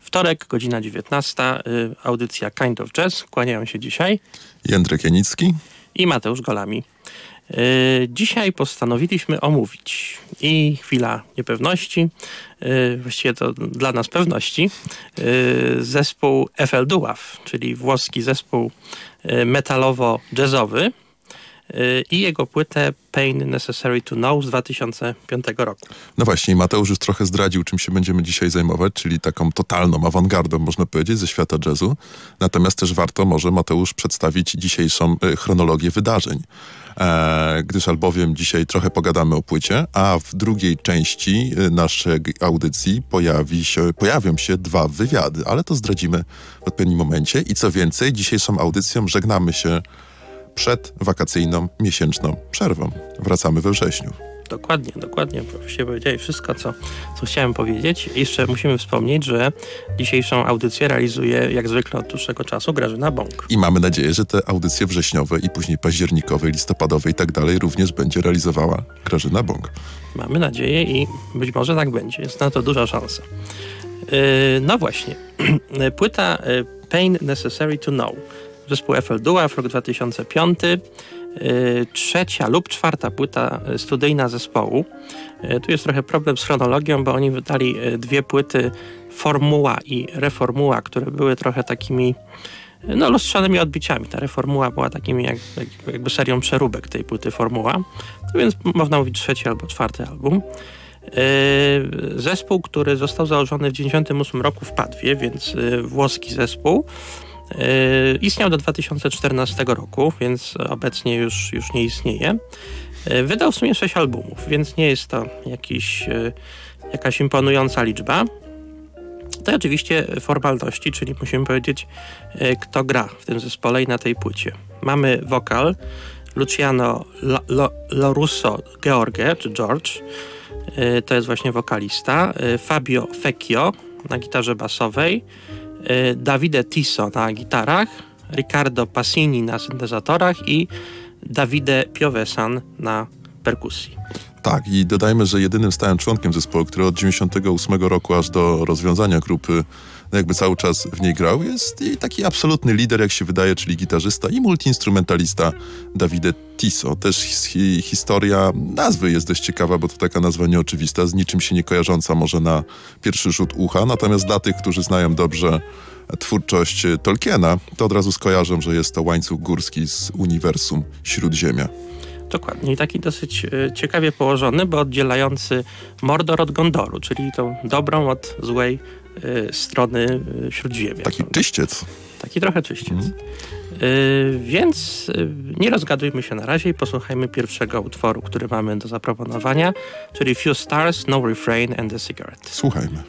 Wtorek, godzina 19, y, audycja Kind of Jazz. Kłaniają się dzisiaj Jędrek Janicki i Mateusz Golami. Y, dzisiaj postanowiliśmy omówić. I chwila niepewności, y, właściwie to dla nas pewności, zespół FL Duław, czyli włoski zespół metalowo-jazzowy, i jego płytę Pain Necessary to Know z 2005 roku. No właśnie, Mateusz już trochę zdradził, czym się będziemy dzisiaj zajmować, czyli taką totalną awangardą, można powiedzieć, ze świata jazzu. Natomiast też warto może Mateusz przedstawić dzisiejszą e, chronologię wydarzeń. E, gdyż albowiem dzisiaj trochę pogadamy o płycie, a w drugiej części e, naszej audycji pojawi się, pojawią się dwa wywiady, ale to zdradzimy w odpowiednim momencie. I co więcej, dzisiejszą audycją żegnamy się przed wakacyjną miesięczną przerwą. Wracamy we wrześniu. Dokładnie, dokładnie. Właściwie powiedziałeś wszystko, co, co chciałem powiedzieć. Jeszcze musimy wspomnieć, że dzisiejszą audycję realizuje jak zwykle od dłuższego czasu Grażyna Bąk. I mamy nadzieję, że te audycje wrześniowe i później październikowe, listopadowe i tak dalej również będzie realizowała Grażyna Bąk. Mamy nadzieję i być może tak będzie. Jest na to duża szansa. Yy, no właśnie. Płyta yy, Pain Necessary to Know zespół FL Duo w rok 2005. Y, trzecia lub czwarta płyta studyjna zespołu. Y, tu jest trochę problem z chronologią, bo oni wydali y, dwie płyty Formuła i Reformuła, które były trochę takimi no, lustrzanymi odbiciami. Ta reformuła była takim jak, jakby serią przeróbek tej płyty Formuła. No więc można mówić trzeci albo czwarty album. Zespół, który został założony w 1998 roku w Padwie, więc włoski zespół. E, istniał do 2014 roku, więc obecnie już, już nie istnieje. E, wydał w sumie 6 albumów, więc nie jest to jakiś, e, jakaś imponująca liczba. To oczywiście formalności, czyli musimy powiedzieć, kto gra w tym zespole i na tej płycie. Mamy wokal Luciano Lorusso George, czy George, to jest właśnie wokalista, Fabio Fecchio na gitarze basowej, Y, Davide Tiso na gitarach, Riccardo Passini na syntezatorach i Davide Piovesan na perkusji. Tak, i dodajmy, że jedynym stałym członkiem zespołu, który od 98 roku aż do rozwiązania grupy no jakby cały czas w niej grał, jest i taki absolutny lider, jak się wydaje, czyli gitarzysta i multiinstrumentalista Davide Tiso. Też hi historia nazwy jest dość ciekawa, bo to taka nazwa nieoczywista, z niczym się nie kojarząca może na pierwszy rzut ucha, natomiast dla tych, którzy znają dobrze twórczość Tolkiena, to od razu skojarzą, że jest to łańcuch górski z uniwersum Śródziemia. Dokładnie. I taki dosyć e, ciekawie położony, bo oddzielający Mordor od Gondoru, czyli tą dobrą od złej strony y, Śródziemia. Taki czyściec. Taki trochę czyściec. Mm. Y, więc nie rozgadujmy się na razie i posłuchajmy pierwszego utworu, który mamy do zaproponowania, czyli Few Stars, No Refrain and the Cigarette. Słuchajmy.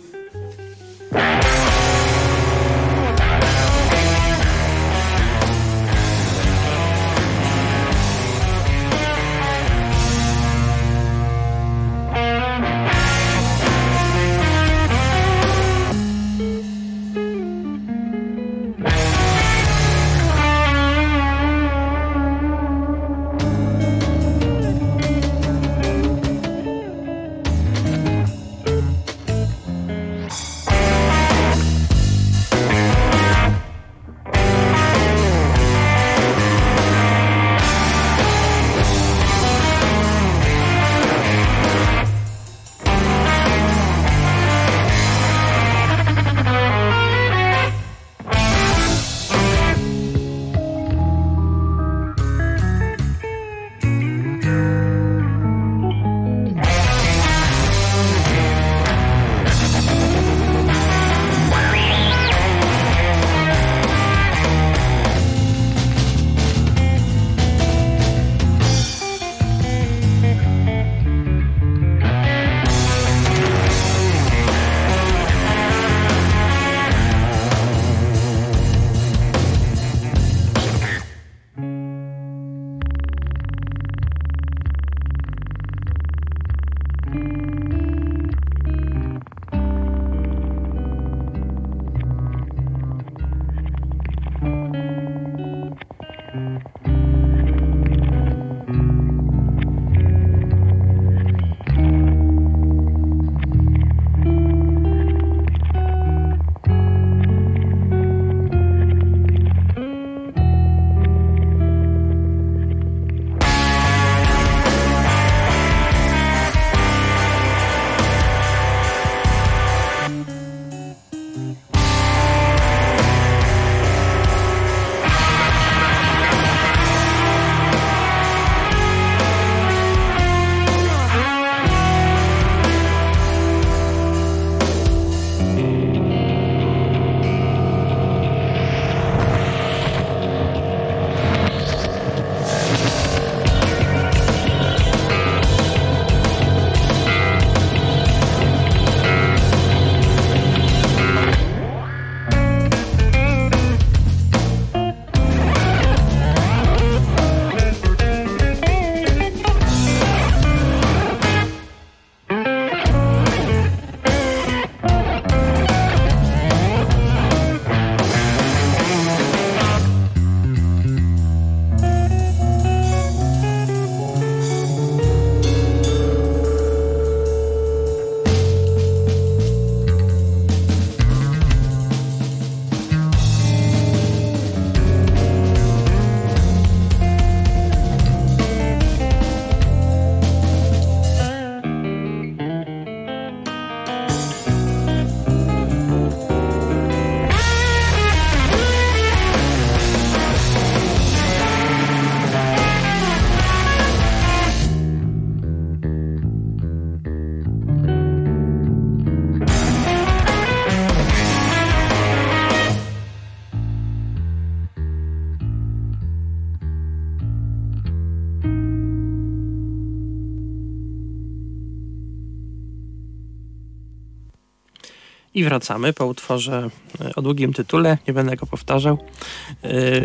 I wracamy po utworze e, o długim tytule, nie będę go powtarzał.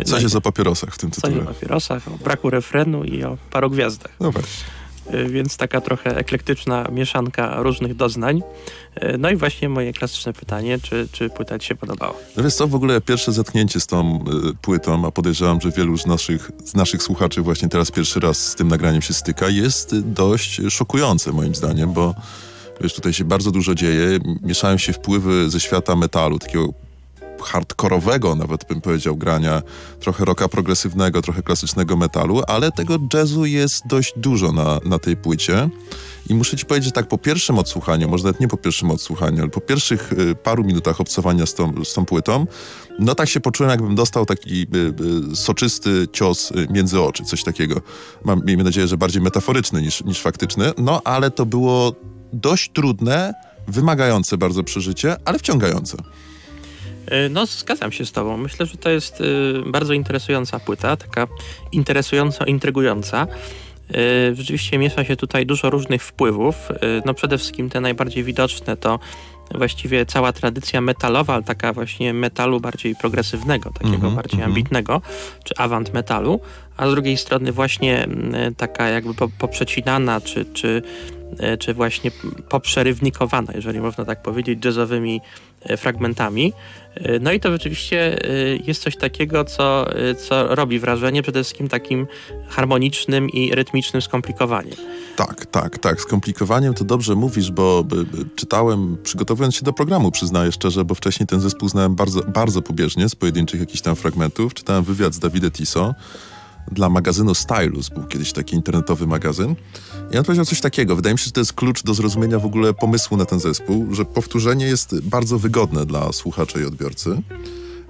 Coś no jest o papierosach w tym tytule. Coś o papierosach, o braku refrenu i o paru gwiazdach. No właśnie. Y, więc taka trochę eklektyczna mieszanka różnych doznań. No i właśnie moje klasyczne pytanie, czy, czy płyta ci się podobała? No wiesz co, w ogóle pierwsze zetknięcie z tą y, płytą, a podejrzewam, że wielu z naszych, z naszych słuchaczy właśnie teraz pierwszy raz z tym nagraniem się styka, jest dość szokujące moim zdaniem, bo wiesz, tutaj się bardzo dużo dzieje, mieszają się wpływy ze świata metalu, takiego hardkorowego, nawet bym powiedział, grania, trochę rocka progresywnego, trochę klasycznego metalu, ale tego jazzu jest dość dużo na, na tej płycie. I muszę ci powiedzieć, że tak po pierwszym odsłuchaniu, może nawet nie po pierwszym odsłuchaniu, ale po pierwszych y, paru minutach obcowania z tą, z tą płytą, no tak się poczułem, jakbym dostał taki y, y, soczysty cios y, między oczy, coś takiego. Mam, miejmy nadzieję, że bardziej metaforyczny niż, niż faktyczny, no ale to było dość trudne, wymagające bardzo przeżycie, ale wciągające. E, no, zgadzam się z Tobą. Myślę, że to jest y, bardzo interesująca płyta, taka interesująco intrygująca. Y, rzeczywiście miesza się tutaj dużo różnych wpływów. Y, no, przede wszystkim te najbardziej widoczne to właściwie cała tradycja metalowa, ale taka właśnie metalu bardziej progresywnego, takiego mm -hmm, bardziej mm -hmm. ambitnego, czy avant metalu, a z drugiej strony właśnie mm, taka jakby poprzecinana, czy, czy, czy właśnie poprzerywnikowana, jeżeli można tak powiedzieć, jazzowymi fragmentami. E, no i to rzeczywiście e, jest coś takiego, co, e, co robi wrażenie przede wszystkim takim harmonicznym i rytmicznym skomplikowaniem. Tak, tak, tak. Skomplikowaniem to dobrze mówisz, bo czytałem, przygotowując się do programu, przyznaję szczerze, bo wcześniej ten zespół znałem bardzo, bardzo pobieżnie z pojedynczych jakichś tam fragmentów. Czytałem wywiad z Davidem Tiso dla magazynu Stylus, był kiedyś taki internetowy magazyn. I on powiedział coś takiego. Wydaje mi się, że to jest klucz do zrozumienia w ogóle pomysłu na ten zespół, że powtórzenie jest bardzo wygodne dla słuchacza i odbiorcy.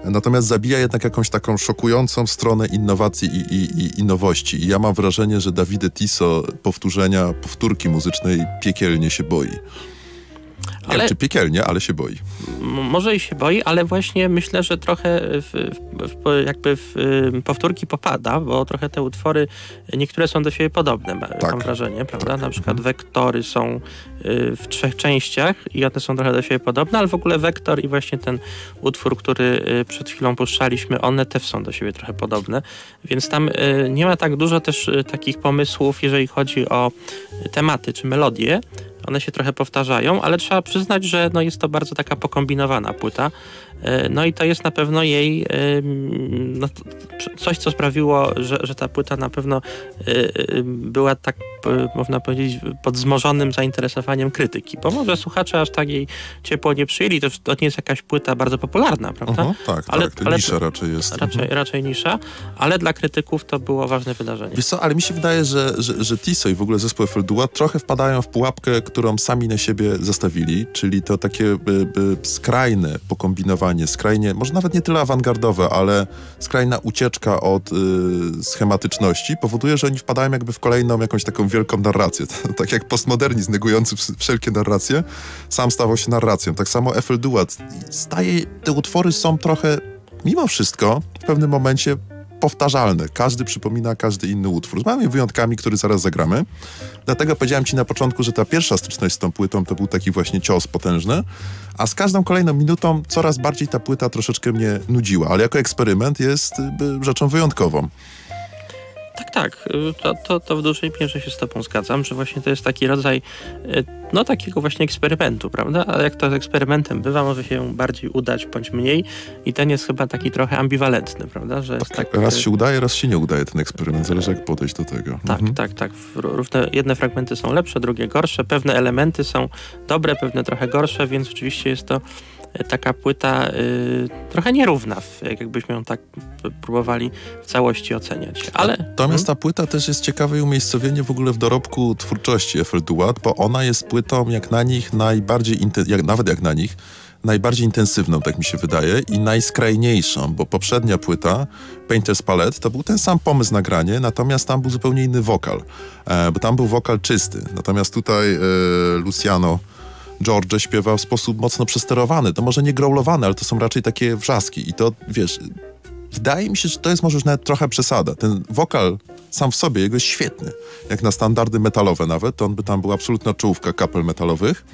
Natomiast zabija jednak jakąś taką szokującą stronę innowacji i, i, i, nowości. I ja mam wrażenie, że Davide Tiso powtórzenia, powtórki muzycznej piekielnie się boi. Ale, nie, czy piekielnie, ale się boi. Może i się boi, ale właśnie myślę, że trochę w, w, jakby w powtórki popada, bo trochę te utwory, niektóre są do siebie podobne, tak. mam wrażenie, prawda? Tak. Na przykład mhm. wektory są y, w trzech częściach i one są trochę do siebie podobne, ale w ogóle wektor i właśnie ten utwór, który y, przed chwilą puszczaliśmy, one też są do siebie trochę podobne, więc tam y, nie ma tak dużo też takich pomysłów, jeżeli chodzi o tematy czy melodie, one się trochę powtarzają, ale trzeba przyznać, że no jest to bardzo taka pokombinowana płyta. E, no i to jest na pewno jej no, coś, co sprawiło, że, że ta płyta na pewno e, e, była tak, można powiedzieć, pod wzmożonym zainteresowaniem krytyki. Bo może słuchacze aż tak jej ciepło nie przyjęli. To, to nie jest jakaś płyta bardzo popularna, prawda? -huh, tak, ale, tak. Ale, nisza raczej jest. Raczej, mhm. raczej nisza, ale dla krytyków to było ważne wydarzenie. Wiesz co, ale mi się wydaje, że, że, że Tiso i w ogóle zespół Feldua trochę wpadają w pułapkę, którą sami na siebie zastawili, czyli to takie skrajne pokombinowanie, skrajnie, może nawet nie tyle awangardowe, ale skrajna ucieczka od y, schematyczności powoduje, że oni wpadają jakby w kolejną jakąś taką wielką narrację. tak jak postmodernizm negujący wszelkie narracje, sam stawał się narracją. Tak samo Eiffel Duat staje, te utwory są trochę mimo wszystko w pewnym momencie powtarzalne. Każdy przypomina każdy inny utwór. Z małymi wyjątkami, który zaraz zagramy. Dlatego powiedziałem ci na początku, że ta pierwsza styczność z tą płytą to był taki właśnie cios potężny, a z każdą kolejną minutą coraz bardziej ta płyta troszeczkę mnie nudziła, ale jako eksperyment jest y, rzeczą wyjątkową. Tak, tak. To, to, to w dużej mierze się z tobą zgadzam, że właśnie to jest taki rodzaj y, no takiego właśnie eksperymentu, prawda? Ale jak to z eksperymentem bywa, może się bardziej udać bądź mniej i ten jest chyba taki trochę ambiwalentny, prawda? Że tak, tak, raz się udaje, raz się nie udaje ten eksperyment, zależy jak podejść do tego. Tak, mhm. tak, tak. Równe, jedne fragmenty są lepsze, drugie gorsze, pewne elementy są dobre, pewne trochę gorsze, więc oczywiście jest to taka płyta y, trochę nierówna, jakbyśmy ją tak próbowali w całości oceniać. Ale... Natomiast ta płyta też jest ciekawe umiejscowienie w ogóle w dorobku twórczości Eiffel Duat, bo ona jest płytą jak na nich najbardziej, jak, nawet jak na nich, najbardziej intensywną, tak mi się wydaje, i najskrajniejszą, bo poprzednia płyta, Painter's Palette, to był ten sam pomysł nagranie, natomiast tam był zupełnie inny wokal, e, bo tam był wokal czysty. Natomiast tutaj e, Luciano George śpiewa w sposób mocno przesterowany. To może nie growlowane, ale to są raczej takie wrzaski. I to, wiesz, wydaje mi się, że to jest może już nawet trochę przesada. Ten wokal sam w sobie, jego jest świetny. Jak na standardy metalowe nawet, to on by tam był absolutna czołówka kapel metalowych,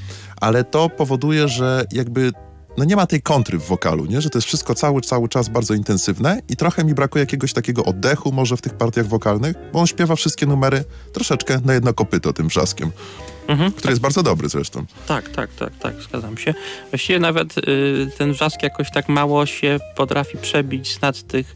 ale to powoduje, że jakby no nie ma tej kontry w wokalu, nie? Że to jest wszystko cały, cały czas bardzo intensywne i trochę mi brakuje jakiegoś takiego oddechu może w tych partiach wokalnych, bo on śpiewa wszystkie numery troszeczkę na jedno kopyto tym wrzaskiem, Mhm. który jest bardzo dobry zresztą. Tak, tak, tak, tak, zgadzam się. Właściwie nawet y, ten wrzask jakoś tak mało się potrafi przebić z nad tych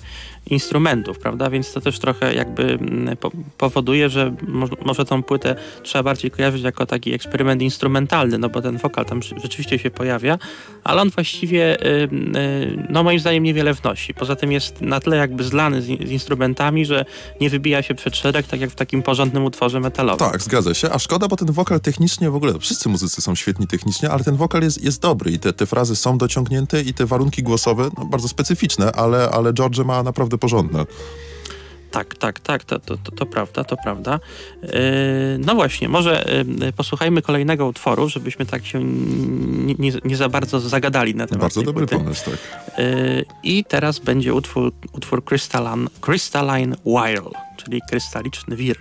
instrumentów, prawda? Więc to też trochę jakby mm, po, powoduje, że mo, może tą płytę trzeba bardziej kojarzyć jako taki eksperyment instrumentalny, no bo ten wokal tam rze- rzeczywiście się pojawia, ale on właściwie, y, y, no moim zdaniem niewiele wnosi. Poza tym jest na tyle jakby zlany z, z instrumentami, że nie wybija się przed szereg, tak jak w takim porządnym utworze metalowym. Tak, zgadza się. A szkoda, bo ten wokal technicznie w ogóle, wszyscy muzycy są świetni technicznie, ale ten wokal jest, jest dobry i te, te frazy są dociągnięte i te warunki głosowe, no, bardzo specyficzne, ale, ale George ma naprawdę porządne. Tak, tak, tak, to, to, to, to prawda, to prawda. Yy, no właśnie, może yy, posłuchajmy kolejnego utworu, żebyśmy tak się nie, nie, za bardzo zagadali na temat Bardzo dobry płyty. pomysł, tak. Yy, I teraz będzie utwór, utwór Crystalline, Crystalline Wire, czyli krystaliczny wir.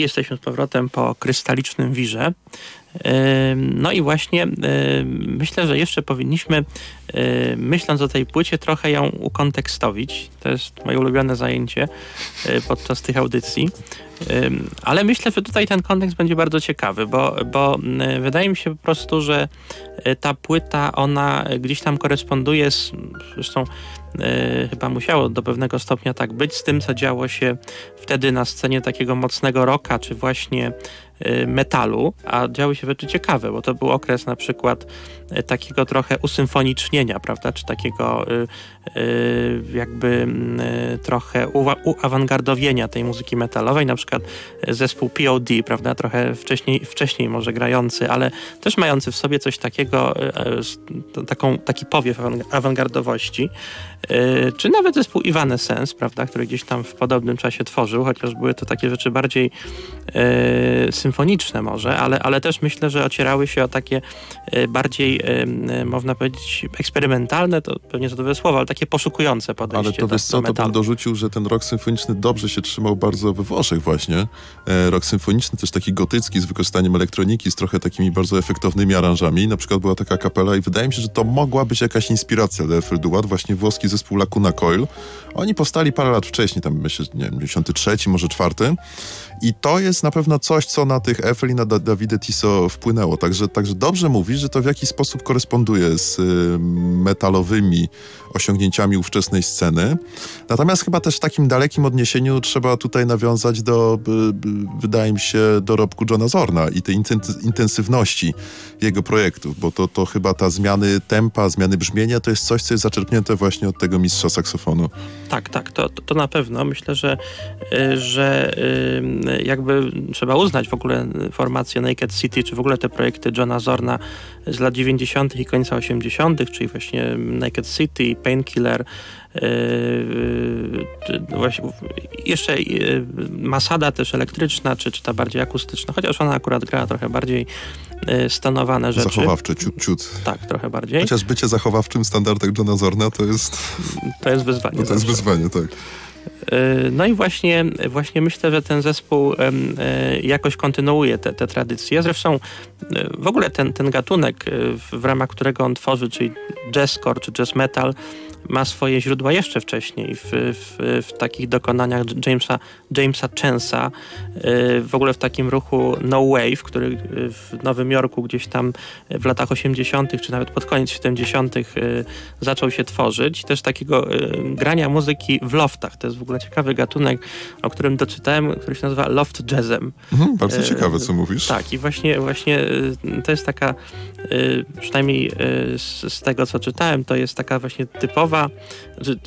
Jesteśmy z powrotem po krystalicznym wirze. No i właśnie myślę, że jeszcze powinniśmy, myśląc o tej płycie, trochę ją ukontekstowić. To jest moje ulubione zajęcie e, podczas tych audycji. Ale myślę, że tutaj ten kontekst będzie bardzo ciekawy, bo, bo wydaje mi się po prostu, że e, ta płyta, ona gdzieś tam koresponduje z, zresztą e, chyba musiało do pewnego stopnia tak być, z tym, co działo się wtedy na scenie takiego mocnego rocka, czy właśnie metalu, a działy się rzeczy ciekawe, bo to był okres na przykład y, takiego trochę usymfonicznienia, prawda, czy takiego y, jakby mm, trochę uawangardowienia tej muzyki metalowej, na przykład zespół POD, prawda, trochę wcześniej, wcześniej może grający, ale też mający w sobie coś takiego, taką, taki powiew awangardowości, czy nawet zespół Evanescence, prawda, który gdzieś tam w podobnym czasie tworzył, chociaż były to takie rzeczy bardziej symfoniczne, symfoniczne może, ale, ale też myślę, że ocierały się o takie e, bardziej, e, można powiedzieć, eksperymentalne, to pewnie za dobre słowo, ale takie poszukujące podejście Ale to do, wiesz co, to bym dorzucił, że ten rok symfoniczny dobrze się trzymał bardzo we Włoszech właśnie. E, rok symfoniczny też taki gotycki z wykorzystaniem elektroniki, z trochę takimi bardzo efektownymi aranżami. Na przykład była taka kapela i wydaje mi się, że to mogła być jakaś inspiracja dla Eiffel Duat, właśnie włoski zespół Lacuna Coil. Oni powstali parę lat wcześniej, tam myślę, nie wiem, 93, może 4. I to jest na pewno coś, co na tych Eiffel i na Davide Tiso wpłynęło. Także, także dobrze mówisz, że to w jakiś sposób koresponduje z y, metalowymi osiągnięciami ówczesnej sceny. Natomiast chyba też w takim dalekim odniesieniu trzeba tutaj nawiązać do, wydaje mi się, dorobku Johna Zorna i tej intensywności jego projektów, bo to, to chyba ta zmiany tempa, zmiany brzmienia to jest coś, co jest zaczerpnięte właśnie od tego mistrza saksofonu. Tak, tak, to, to, to na pewno. Myślę, że, y, że y, jakby trzeba uznać w ogóle formację Naked City, czy w ogóle te projekty Johna Zorna z lat 90. i końca 80., czyli właśnie Naked City, Painkiller, yy, yy, właśnie jeszcze Masada też elektryczna, czy, czy ta bardziej akustyczna, chociaż ona akurat grała trochę bardziej stanowane rzeczy. Zachowawcze, ciut, ciut. Tak, trochę bardziej. Chociaż bycie zachowawczym w standardach Johna Zorna to jest... To jest wyzwanie. No to jest wyzwanie, tak. No i właśnie, właśnie myślę, że ten zespół jakoś kontynuuje te, te tradycje. Zresztą w ogóle ten, ten gatunek, w ramach którego on tworzy, czyli jazzcore czy jazz metal, ma swoje źródła jeszcze wcześniej w, w, w takich dokonaniach Jamesa, Jamesa Chance'a, y, w ogóle w takim ruchu No Wave, który w Nowym Jorku gdzieś tam w latach 80., czy nawet pod koniec 70., y, zaczął się tworzyć. Też takiego y, grania muzyki w loftach. To jest w ogóle ciekawy gatunek, o którym doczytałem, który się nazywa loft jazzem. Mhm, bardzo ciekawe, co mówisz. Tak, i właśnie, właśnie to jest taka, przynajmniej z tego, co czytałem, to jest taka właśnie typowa typowa, czy,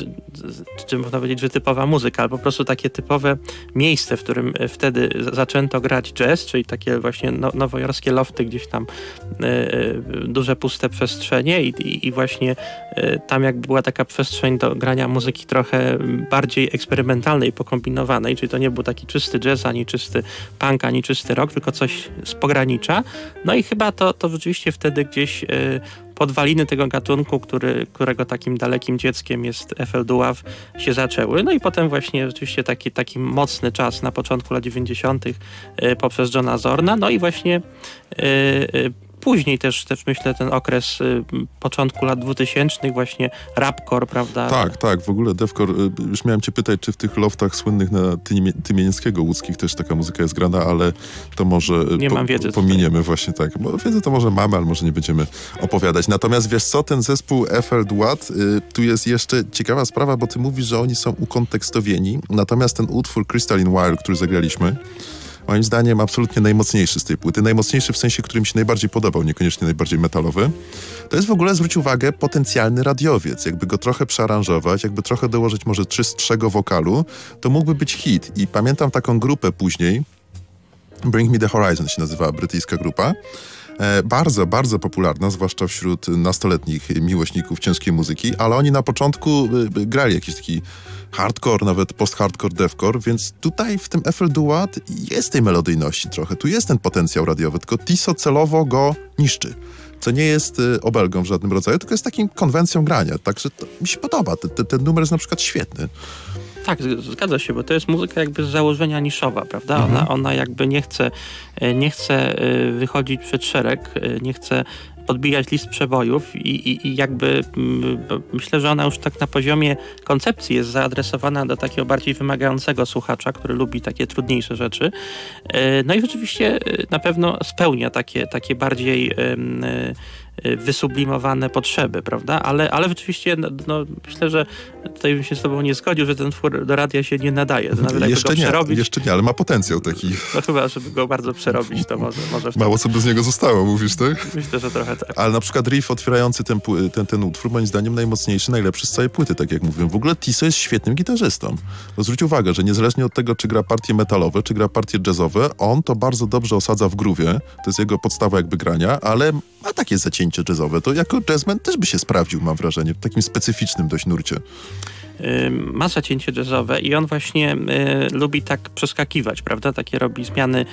czy, można powiedzieć, że typowa muzyka, ale po prostu takie typowe miejsce, w którym e, wtedy zaczęto grać jazz, czyli takie właśnie no, nowojorskie lofty, gdzieś tam y, y, duże puste przestrzenie i, i, właśnie y, tam jakby była taka przestrzeń do grania muzyki trochę bardziej eksperymentalnej, pokombinowanej, czyli to nie był taki czysty jazz, ani czysty punk, ani czysty rock, tylko coś z pogranicza. No i chyba to, to rzeczywiście wtedy gdzieś podwaliny tego gatunku, który, którego takim dalekim dzieckiem jest Eiffel Duaw, się zaczęły. No i potem właśnie rzeczywiście taki, taki mocny czas na początku lat 90. E, poprzez Johna Zorna. No i właśnie e, e, później też, też myślę ten okres y, początku lat 2000 właśnie rapcore, prawda? Tak, tak, w ogóle devcore, y, już miałem cię pytać, czy w tych loftach słynnych na Tymienieckiego łódzkich też taka muzyka jest grana, ale to może y, nie po, mam wiedzy pominiemy tutaj. właśnie tak, bo wiedzę to może mamy, ale może nie będziemy opowiadać. Natomiast wiesz co, ten zespół FL Duat, tu jest jeszcze ciekawa sprawa, bo ty mówisz, że oni są ukontekstowieni, natomiast ten utwór Crystalline Wire, który zagraliśmy, moim zdaniem absolutnie najmocniejszy z tej płyty. Najmocniejszy w sensie, który mi się najbardziej podobał, niekoniecznie najbardziej metalowy. To jest w ogóle, zwróć uwagę, potencjalny radiowiec. Jakby go trochę przearanżować, jakby trochę dołożyć może czystszego wokalu, to mógłby być hit. I pamiętam taką grupę później, Bring Me The Horizon się nazywała brytyjska grupa, bardzo, bardzo popularna, zwłaszcza wśród nastoletnich miłośników ciężkiej muzyki, ale oni na początku e, e, grali jakiś taki hardcore, nawet post-hardcore, deathcore, więc tutaj w tym FL Duat jest tej melodyjności trochę, tu jest ten potencjał radiowy, tylko Tiso celowo go niszczy co nie jest obelgą w żadnym rodzaju, tylko jest takim konwencją grania. Także mi się podoba. Ten, ten numer jest na przykład świetny. Tak, zgadza się, bo to jest muzyka jakby z założenia niszowa, prawda? Mhm. Ona, ona jakby nie chce, e, nie chce e, wychodzić przed szereg, e, nie chce podbijać list przebojów i, i, i, jakby mm, myślę, że ona już tak na poziomie koncepcji jest zaadresowana do takiego bardziej wymagającego słuchacza, który lubi takie trudniejsze rzeczy. No i rzeczywiście na pewno spełnia takie, takie bardziej wysublimowane potrzeby, prawda? Ale, ale rzeczywiście no, no, myślę, że tutaj bym się z tobą nie zgodził, że ten twór do radia się nie nadaje. Nawet jeszcze nie, przerobić, jeszcze nie, ale ma potencjał taki. No chyba, żeby go bardzo przerobić, to może... może Mało co by z niego zostało, mówisz, tak? Myślę, że trochę tak. Ale na przykład riff otwierający ten, ten, ten utwór, moim zdaniem najmocniejszy, najlepszy z całej płyty, tak jak mówiłem. W ogóle Tiso jest świetnym gitarzystą. Bo zwróć uwagę, że niezależnie od tego, czy gra partie metalowe, czy gra partie jazzowe, on to bardzo dobrze osadza w groowie. To jest jego podstawa jakby grania, ale ma takie zacięcie jazzowe. To jako jazzman też by się sprawdził, mam wrażenie, w takim specyficznym dość nurcie ma zacięcie jazzowe i on właśnie y, lubi tak przeskakiwać, prawda? Takie robi zmiany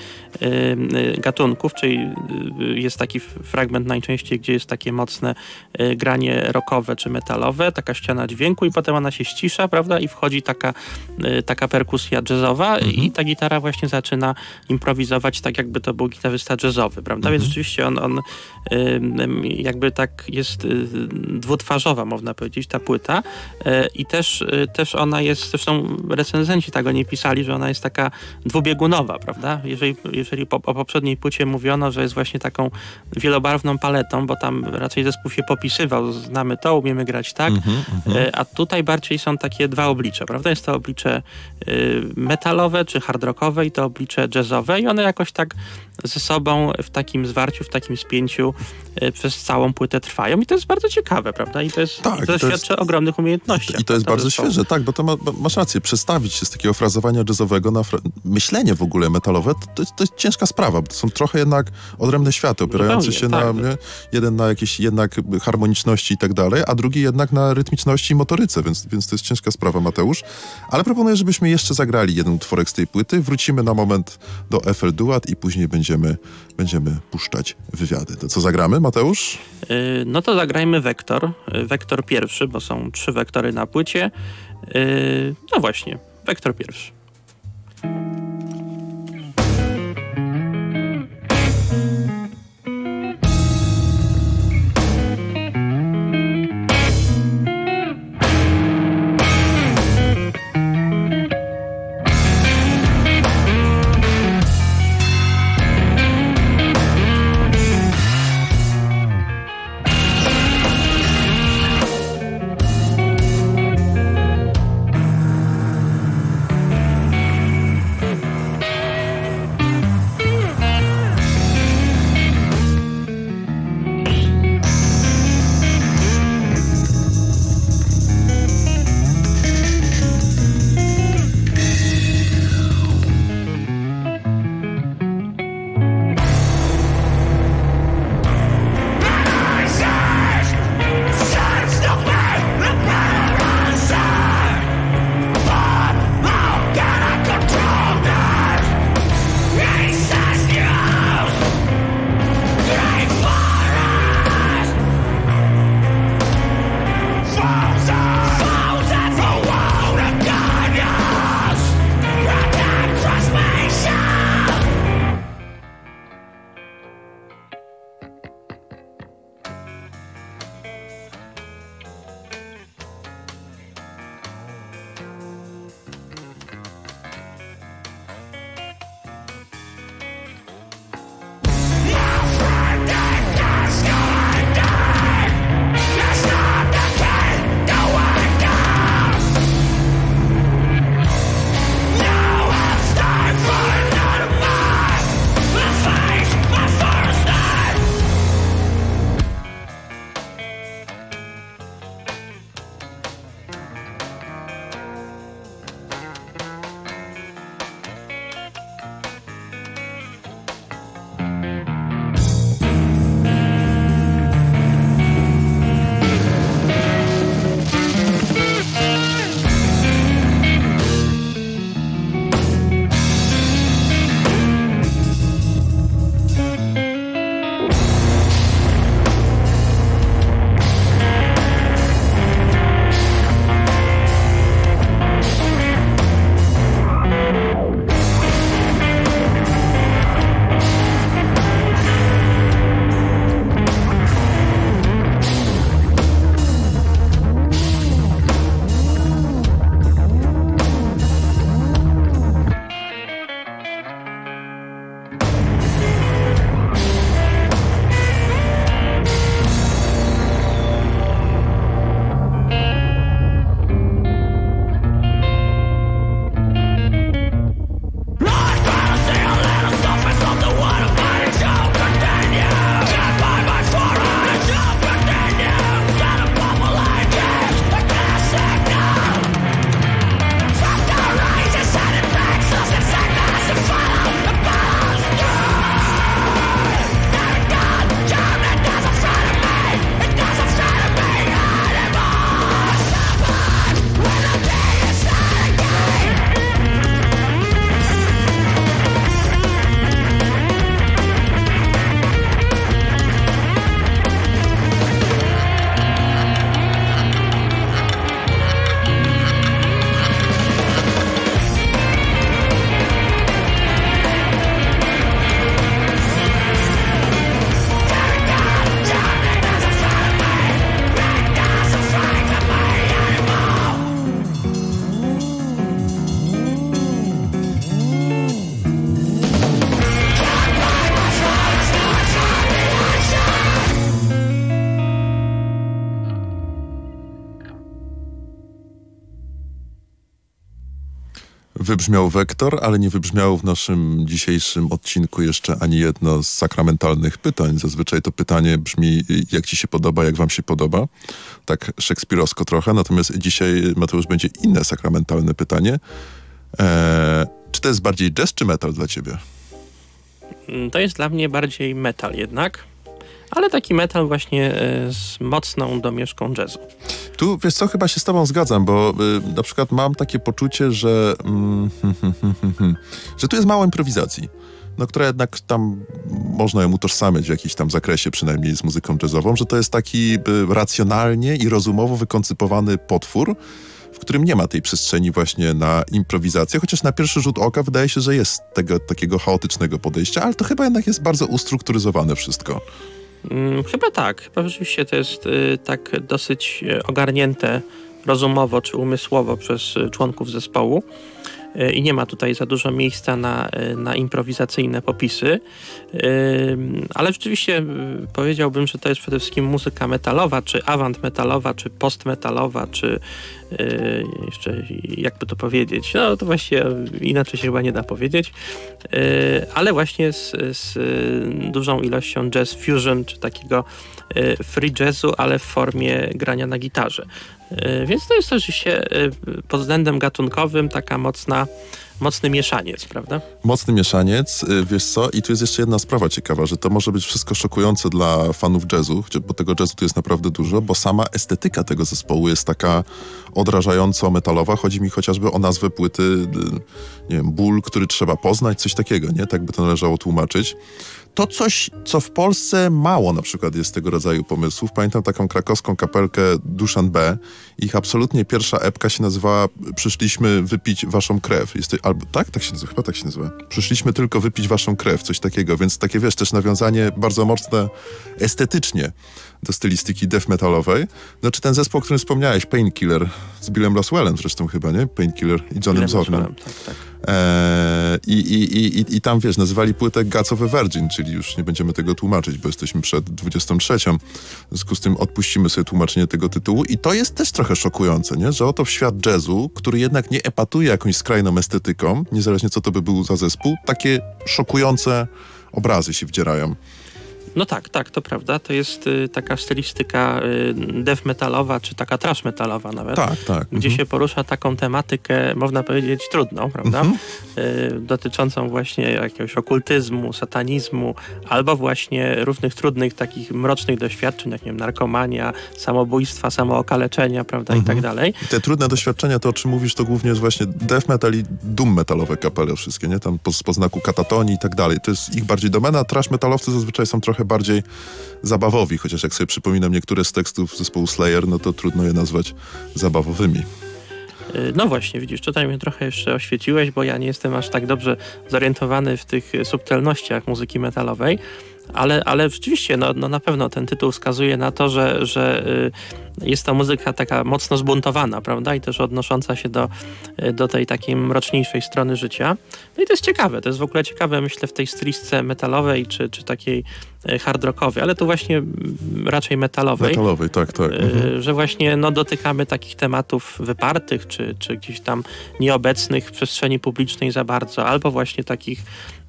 y, y, gatunków, czyli jest taki fragment najczęściej, gdzie jest takie mocne granie rockowe czy metalowe, taka ściana dźwięku i potem ona się ścisza, prawda? I wchodzi taka, taka perkusja jazzowa mhm. i ta gitara właśnie zaczyna improwizować tak, jakby to był gitarzysta jazzowy, prawda? Mhm. Więc rzeczywiście on, on jakby tak jest dwutwarzowa, można powiedzieć, ta płyta i też też, y, też ona jest, zresztą recenzenci tego nie pisali, że ona jest taka dwubiegunowa, prawda? Jeżeli, jeżeli po, o poprzedniej płycie mówiono, że jest właśnie taką wielobarwną paletą, bo tam raczej zespół się popisywał, znamy to, umiemy grać tak, mm -hmm. a tutaj bardziej są takie dwa oblicze, prawda? Jest to oblicze y, metalowe czy hard rockowe i to oblicze jazzowe i one jakoś tak ze sobą w takim zwarciu, w takim spięciu przez całą płytę trwają i to jest bardzo ciekawe, prawda? I to, jest, tak, to, to świadczy o ogromnych umiejętnościach. I to jest bardzo zespołu. świeże, tak, bo to ma, masz rację, przestawić się z takiego frazowania jazzowego na myślenie w ogóle metalowe, to, to, jest, ciężka sprawa, bo to są trochę jednak odrębne światy, opierające się tak, na, jeden na jakiejś jednak harmoniczności i tak dalej, a drugi jednak na rytmiczności i motoryce, więc, więc to jest ciężka sprawa, Mateusz. Ale proponuję, żebyśmy jeszcze zagrali jeden utworek z tej płyty, wrócimy na moment do FL Duat i później będziemy, będziemy puszczać wywiady. To co zagramy, Mateusz? Yy, no to zagrajmy wektor. Yy, wektor pierwszy, bo są trzy wektory na płycie. Yy, no właśnie, wektor pierwszy. Wybrzmiał Wektor, ale nie wybrzmiało w naszym dzisiejszym odcinku jeszcze ani jedno z sakramentalnych pytań. Zazwyczaj to pytanie brzmi, jak ci się podoba, jak wam się podoba. Tak szekspirowsko trochę. Natomiast dzisiaj, Mateusz, będzie inne sakramentalne pytanie. Eee, czy to jest bardziej jazz czy metal dla ciebie? To jest dla mnie bardziej metal jednak ale taki metal właśnie e, z mocną domieszką jazzu. Tu, wiesz co, chyba się z tobą zgadzam, bo y, na przykład mam takie poczucie, że, mm, że tu jest mało improwizacji no, która jednak tam można ją utożsamiać w jakimś tam zakresie, przynajmniej z muzyką jazzową, że to jest taki racjonalnie i rozumowo wykoncypowany potwór, w którym nie ma tej przestrzeni właśnie na improwizację, chociaż na pierwszy rzut oka wydaje się, że jest tego takiego chaotycznego podejścia, ale to chyba jednak jest bardzo ustrukturyzowane wszystko. Mm, chyba tak. Chyba rzeczywiście to jest y, tak dosyć y, ogarnięte rozumowo czy umysłowo przez y, członków zespołu i nie ma tutaj za dużo miejsca na, na improwizacyjne popisy. Ale rzeczywiście powiedziałbym, że to jest przede wszystkim muzyka metalowa, czy avant metalowa, czy post metalowa, czy jeszcze jakby to powiedzieć, no to właściwie inaczej się chyba nie da powiedzieć, ale właśnie z, z dużą ilością jazz fusion, czy takiego free jazzu, ale w formie grania na gitarze. Więc to jest oczywiście pod względem gatunkowym taka mocna mocny mieszaniec, prawda? Mocny mieszaniec, y, wiesz co, i tu jest jeszcze jedna sprawa ciekawa, że to może być wszystko szokujące dla fanów jazzu, bo tego jazzu tu jest naprawdę dużo, bo sama estetyka tego zespołu jest taka odrażająco metalowa. Chodzi mi chociażby o nazwę płyty, y, nie wiem, ból, który trzeba poznać, coś takiego, nie? Tak by to należało tłumaczyć to coś, co w Polsce mało na przykład jest tego rodzaju pomysłów. Pamiętam taką krakowską kapelkę Duszan B. Ich absolutnie pierwsza epka się nazywała Przyszliśmy wypić waszą krew. Jest to, albo tak? Tak się nazywa, chyba tak się nazywa. Przyszliśmy tylko wypić waszą krew, coś takiego. Więc takie, wiesz, też nawiązanie bardzo mocne estetycznie do stylistyki death metalowej. No czy ten zespół, o którym wspomniałeś, Painkiller, z Billem Roswellem zresztą chyba, nie? Painkiller i Johnem Zornem. Tak, tak. Eee, i, i, i, I tam, wiesz, nazywali płytę Gods of a Virgin, czyli już nie będziemy tego tłumaczyć, bo jesteśmy przed 23. W związku z tym odpuścimy sobie tłumaczenie tego tytułu i to jest też trochę szokujące, nie? Że oto w świat jazzu, który jednak nie epatuje jakąś skrajną estetyką, niezależnie co to by był za zespół, takie szokujące obrazy się wdzierają. No tak, tak, to prawda. To jest y, taka stylistyka y, death metalowa, czy taka trash metalowa nawet. Tak, tak. Gdzie mhm. się porusza taką tematykę, można powiedzieć, trudną, prawda? Mhm. Y, dotyczącą właśnie jakiegoś okultyzmu, satanizmu, albo właśnie różnych trudnych, takich mrocznych doświadczeń, jak nie wiem, narkomania, samobójstwa, samookaleczenia, prawda, mhm. i tak mhm. dalej. Te trudne doświadczenia, to o czym mówisz, to głównie jest właśnie death metal i doom metalowe kapele wszystkie, nie? Tam po, po znaku katatonii i tak dalej. To jest ich bardziej domena. Trash metalowcy zazwyczaj są trochę trochę bardziej zabawowi, chociaż jak sobie przypominam niektóre z tekstów zespołu Slayer, no to trudno je nazwać zabawowymi. Y, no właśnie, widzisz, tutaj mnie trochę jeszcze oświeciłeś, bo ja nie jestem aż tak dobrze zorientowany w tych subtelnościach muzyki metalowej, ale, ale rzeczywiście, no, no na pewno ten tytuł wskazuje na to, że, że y, jest to muzyka taka mocno zbuntowana, prawda? I też odnosząca się do, do tej takiej mroczniejszej strony życia. No i to jest ciekawe, to jest w ogóle ciekawe, myślę, w tej stylistce metalowej czy, czy takiej e, hard rockowej, ale tu właśnie raczej metalowej. Metalowej, tak, tak. E, mhm. Że właśnie no, dotykamy takich tematów wypartych, czy, czy gdzieś tam nieobecnych w przestrzeni publicznej za bardzo, albo właśnie takich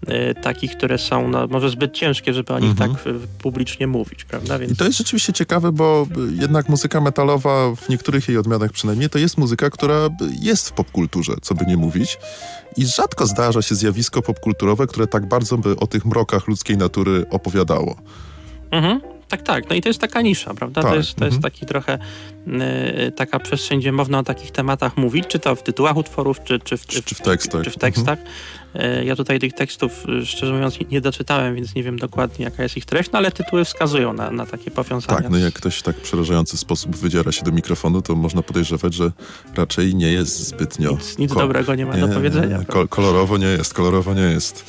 e, takich, które są no, może zbyt ciężkie, żeby o nich mhm. tak publicznie mówić, prawda? Więc... I to jest rzeczywiście ciekawe, bo jednak muzyka metalowa, w niektórych jej odmianach przynajmniej, to jest muzyka, która jest w popkulturze, co by nie mówić. I rzadko zdarza się zjawisko popkulturowe, które tak bardzo by o tych mrokach ludzkiej natury opowiadało. Mhm. Tak, tak. No i to jest taka nisza, prawda? Tak. To, jest, to jest mhm. taki trochę y, taka przestrzeń, gdzie można o takich tematach mówić, czy to w tytułach utworów, czy, czy, w, czy, czy w tekstach. Czy w tekstach. Mhm. Y, ja tutaj tych tekstów, y, szczerze mówiąc, nie doczytałem, więc nie wiem dokładnie, jaka jest ich treść, no ale tytuły wskazują na, na takie powiązania. Tak, no jak ktoś w tak przerażający sposób wydziera się do mikrofonu, to można podejrzewać, że raczej nie jest zbytnio... Nic, nic dobrego nie ma nie, do powiedzenia. Nie, kolorowo nie jest, kolorowo nie jest.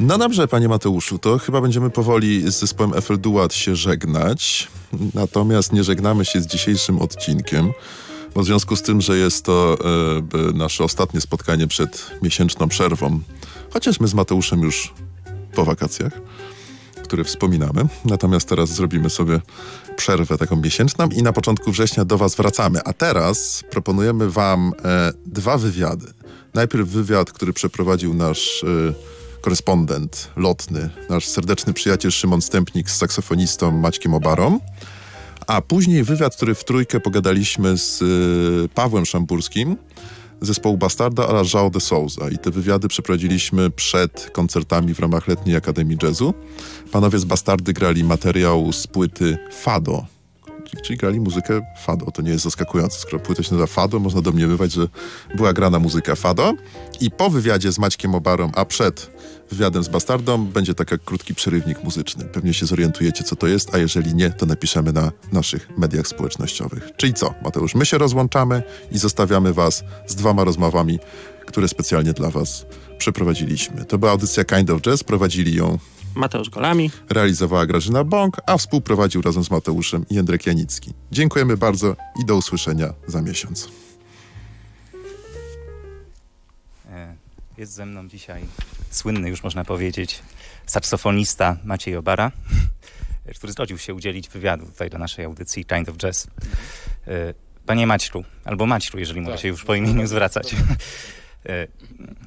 No dobrze, panie Mateuszu, to chyba będziemy powoli z zespołem FL Duat się żegnać. Natomiast nie żegnamy się z dzisiejszym odcinkiem, bo w związku z tym, że jest to e, nasze ostatnie spotkanie przed miesięczną przerwą, chociaż my z Mateuszem już po wakacjach, które wspominamy. Natomiast teraz zrobimy sobie przerwę taką miesięczną i na początku września do Was wracamy. A teraz proponujemy Wam e, dwa wywiady Najpierw wywiad, który przeprowadził nasz y, korespondent lotny, nasz serdeczny przyjaciel Szymon Stępnik z saksofonistą Maćkiem Obarą, a później wywiad, który w trójkę pogadaliśmy z y, Pawłem Szamburskim, zespołu Bastarda oraz João de Souza. I te wywiady przeprowadziliśmy przed koncertami w ramach Letniej Akademii Jazzu. Panowie z Bastardy grali materiał z płyty Fado, czyli grali muzykę fado. To nie jest zaskakujące. Skoro płyta się nazywa fado, można domniemywać, że była grana muzyka fado. I po wywiadzie z Maćkiem Obarą, a przed wywiadem z Bastardą będzie taki krótki przerywnik muzyczny. Pewnie się zorientujecie, co to jest, a jeżeli nie, to napiszemy na naszych mediach społecznościowych. Czyli co, Mateusz? My się rozłączamy i zostawiamy was z dwoma rozmowami, które specjalnie dla was przeprowadziliśmy. To była audycja Kind of Jazz, prowadzili ją Mateusz Golami. Realizowała Grażyna Bąk, a współprowadził razem z Mateuszem Jędrek Janicki. Dziękujemy bardzo i do usłyszenia za miesiąc. E, jest ze mną dzisiaj słynny, już można powiedzieć, saksofonista Maciej Obara, który zgodził się udzielić wywiadu tutaj do naszej audycji Kind of Jazz. E, panie Maćlu, albo Maćlu, jeżeli mogę się już po imieniu zwracać. E,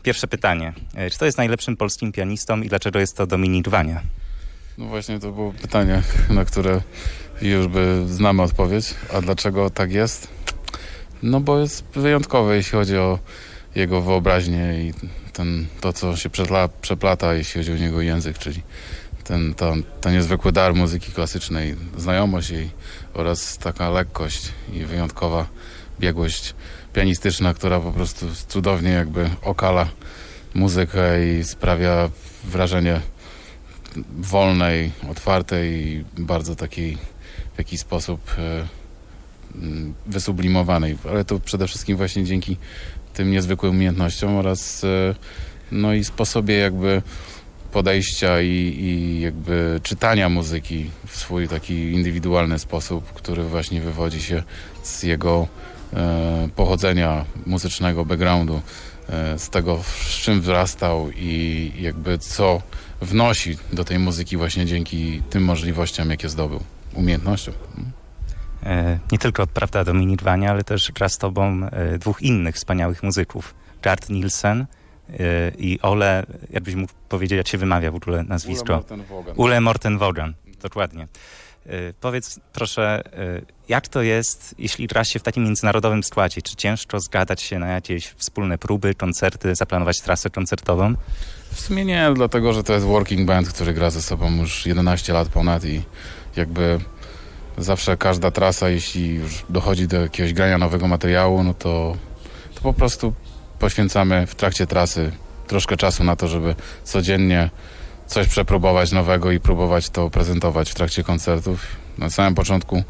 pierwsze pytanie. Czy to jest najlepszym polskim pianistą i dlaczego jest to Dominik Wania? No właśnie to było pytanie, na które już by znamy odpowiedź. A dlaczego tak jest? No bo jest wyjątkowy, jeśli chodzi o jego wyobraźnię i ten, to, co się przepla, przeplata, jeśli chodzi o niego język, czyli ten, ten niezwykły dar muzyki klasycznej, znajomość jej oraz taka lekkość i wyjątkowa biegłość pianistyczna, która po prostu cudownie jakby okala muzykę i sprawia wrażenie wolnej, otwartej i bardzo takiej w jakiś sposób e, wysublimowanej, ale to przede wszystkim właśnie dzięki tym niezwykłym umiejętnościom oraz e, no i sposobie jakby podejścia i, i jakby czytania muzyki w swój taki indywidualny sposób, który właśnie wywodzi się z jego pochodzenia muzycznego, backgroundu, e, z tego, z czym wzrastał i jakby co wnosi do tej muzyki właśnie dzięki tym możliwościom, jakie zdobył, umiejętnościom. E, nie tylko, prawda, Dominik Wania, ale też gra z tobą e, dwóch innych wspaniałych muzyków. Gard Nielsen e, i Ole, jakbyś mógł powiedzieć, jak się wymawia w ogóle nazwisko? Ule Morten Wogan, dokładnie. Powiedz proszę, jak to jest, jeśli gra się w takim międzynarodowym składzie? Czy ciężko zgadać się na jakieś wspólne próby, koncerty, zaplanować trasę koncertową? W sumie nie, dlatego że to jest working band, który gra ze sobą już 11 lat ponad i jakby zawsze każda trasa, jeśli już dochodzi do jakiegoś grania nowego materiału, no to, to po prostu poświęcamy w trakcie trasy troszkę czasu na to, żeby codziennie coś przepróbować nowego i próbować to prezentować w trakcie koncertów. Na samym początku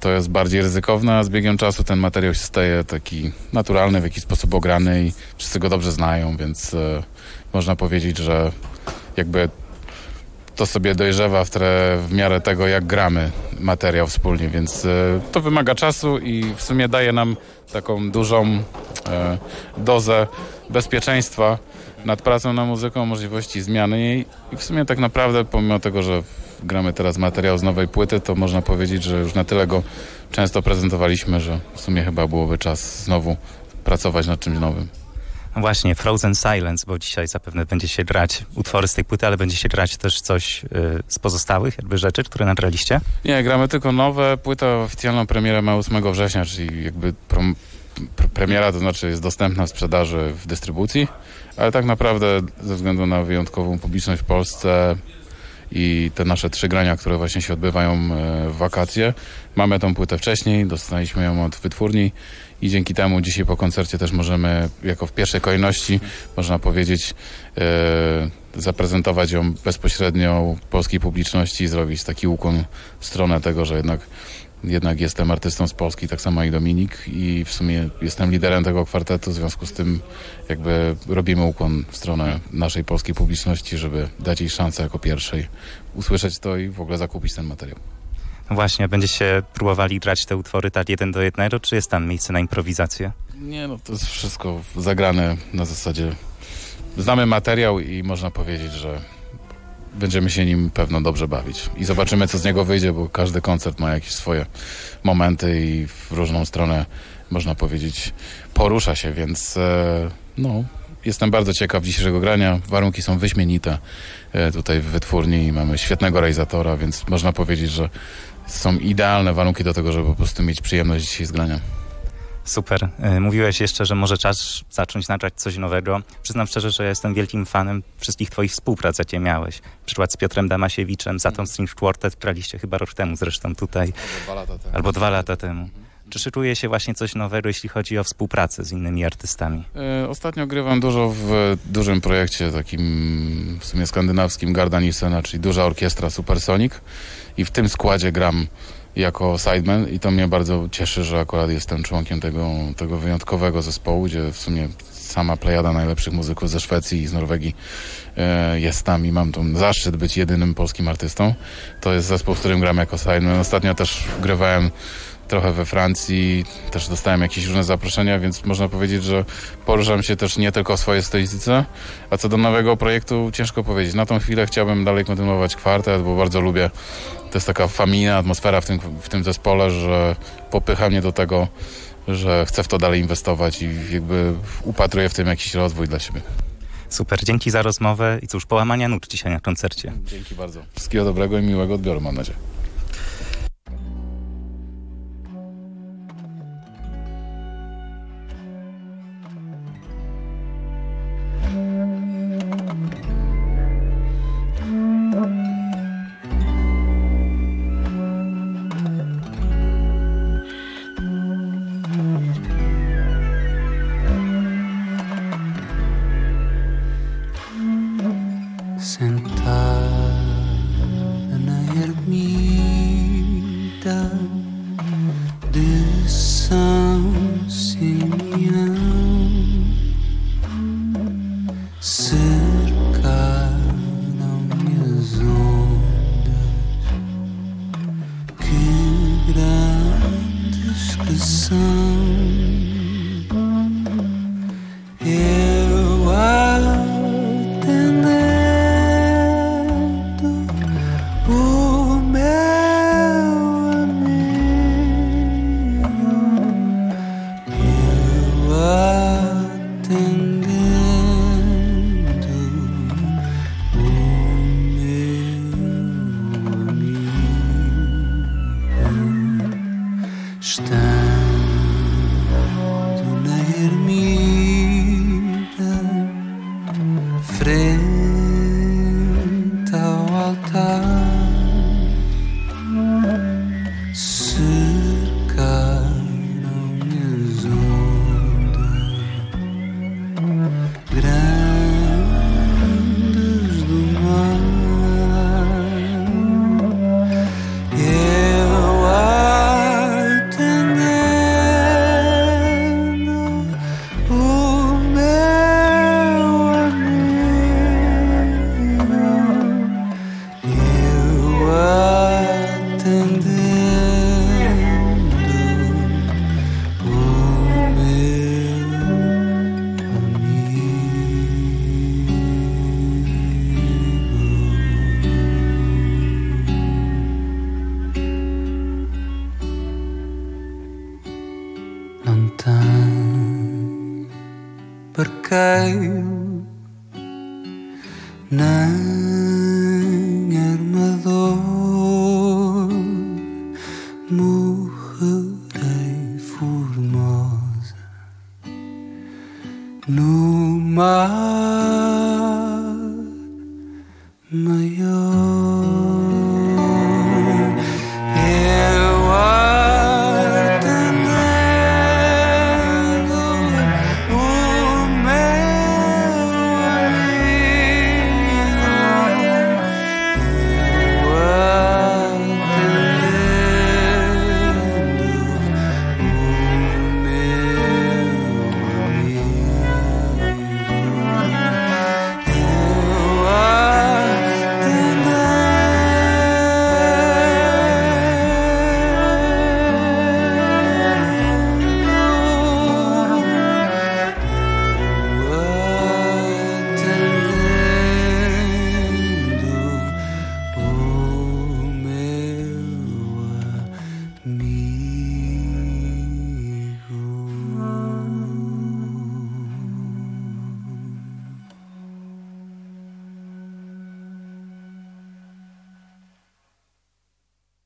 to jest bardziej ryzykowne, a z biegiem czasu ten materiał się staje taki naturalny, w jakiś sposób ograny i wszyscy go dobrze znają, więc e, można powiedzieć, że jakby to sobie dojrzewa w, tre, w miarę tego, jak gramy materiał wspólnie, więc e, to wymaga czasu i w sumie daje nam taką dużą e, dozę bezpieczeństwa nad pracą na muzyką, możliwości zmiany jej i w sumie tak naprawdę pomimo tego, że gramy teraz materiał z nowej płyty, to można powiedzieć, że już na tyle go często prezentowaliśmy, że w sumie chyba byłoby czas znowu pracować nad czymś nowym. No właśnie, Frozen Silence, bo dzisiaj zapewne będzie się grać utwory z tej płyty, ale będzie się grać też coś y, z pozostałych jakby rzeczy, które nagraliście? Nie, gramy tylko nowe. Płyta oficjalną premierę ma 8 września, czyli jakby prom, premiera to znaczy jest dostępna w sprzedaży w dystrybucji, ale tak naprawdę ze względu na wyjątkową publiczność w Polsce i te nasze trzy grania, które właśnie się odbywają e, w wakacje. Mamy tą płytę wcześniej, dostaliśmy ją od wytwórni i dzięki temu dzisiaj po koncercie też możemy jako w pierwszej kolejności, można powiedzieć, e, zaprezentować ją bezpośrednio polskiej publiczności i zrobić taki ukłon w stronę tego, że jednak jednak jestem artystą z Polski, tak samo jak Dominik i w sumie jestem liderem tego kwartetu, w związku z tym jakby robimy ukłon w stronę naszej polskiej publiczności, żeby dać jej szansę jako pierwszej usłyszeć to i w ogóle zakupić ten materiał. No właśnie, będziecie próbowali grać te utwory tak jeden do jednego, czy jest tam miejsce na improwizację? Nie, no to jest wszystko zagrane na zasadzie znamy materiał i można powiedzieć, że będziemy się nim pewno dobrze bawić. I zobaczymy, co z niego wyjdzie, bo każdy koncert ma jakieś swoje momenty i w różną stronę, można powiedzieć, porusza się, więc e, No, jestem bardzo ciekaw dzisiejszego grania. Warunki są wyśmienite e, tutaj w wytwórni. Mamy świetnego realizatora, więc można powiedzieć, że są idealne warunki do tego, żeby po prostu mieć przyjemność dzisiaj z grania. Super. E, mówiłeś jeszcze, że może czas zacząć nagrać coś nowego. Przyznam szczerze, że jestem wielkim fanem wszystkich twoich współprac, jakie miałeś. Przykład z Piotrem Damasiewiczem, Zaton String Quartet, graliście chyba rok temu zresztą tutaj, Albo dwa lata temu. albo dwa lata temu. Czy szykuje się właśnie coś nowego, jeśli chodzi o współpracę z innymi artystami? E, Ostatnio grywam dużo w dużym projekcie takim w sumie skandynawskim Garda Nilsena, czyli duża orkiestra Supersonic i w tym składzie gram jako sideman i to mnie bardzo cieszy, że akurat jestem członkiem tego, tego wyjątkowego zespołu, gdzie w sumie sama plejada najlepszych muzyków ze Szwecji i z Norwegii e, jest tam i mam tą zaszczyt być jedynym polskim artystą. To jest zespół, z którym gram jako sideman. Ostatnio też grywałem trochę we Francji, też dostałem jakieś różne zaproszenia, więc można powiedzieć, że poruszam się też nie tylko w swojej stylistyce, a co do nowego projektu ciężko powiedzieć. Na tą chwilę chciałbym dalej kontynuować kwartet, bo bardzo lubię, to jest taka familijna atmosfera w tym, w tym zespole, że popycha mnie do tego, że chcę w to dalej inwestować i jakby upatruję w tym jakiś rozwój dla siebie. Super, dzięki za rozmowę i cóż, połamania nóg dzisiaj na koncercie. Dzięki bardzo. Wszystkiego dobrego i miłego odbioru mam nadzieję.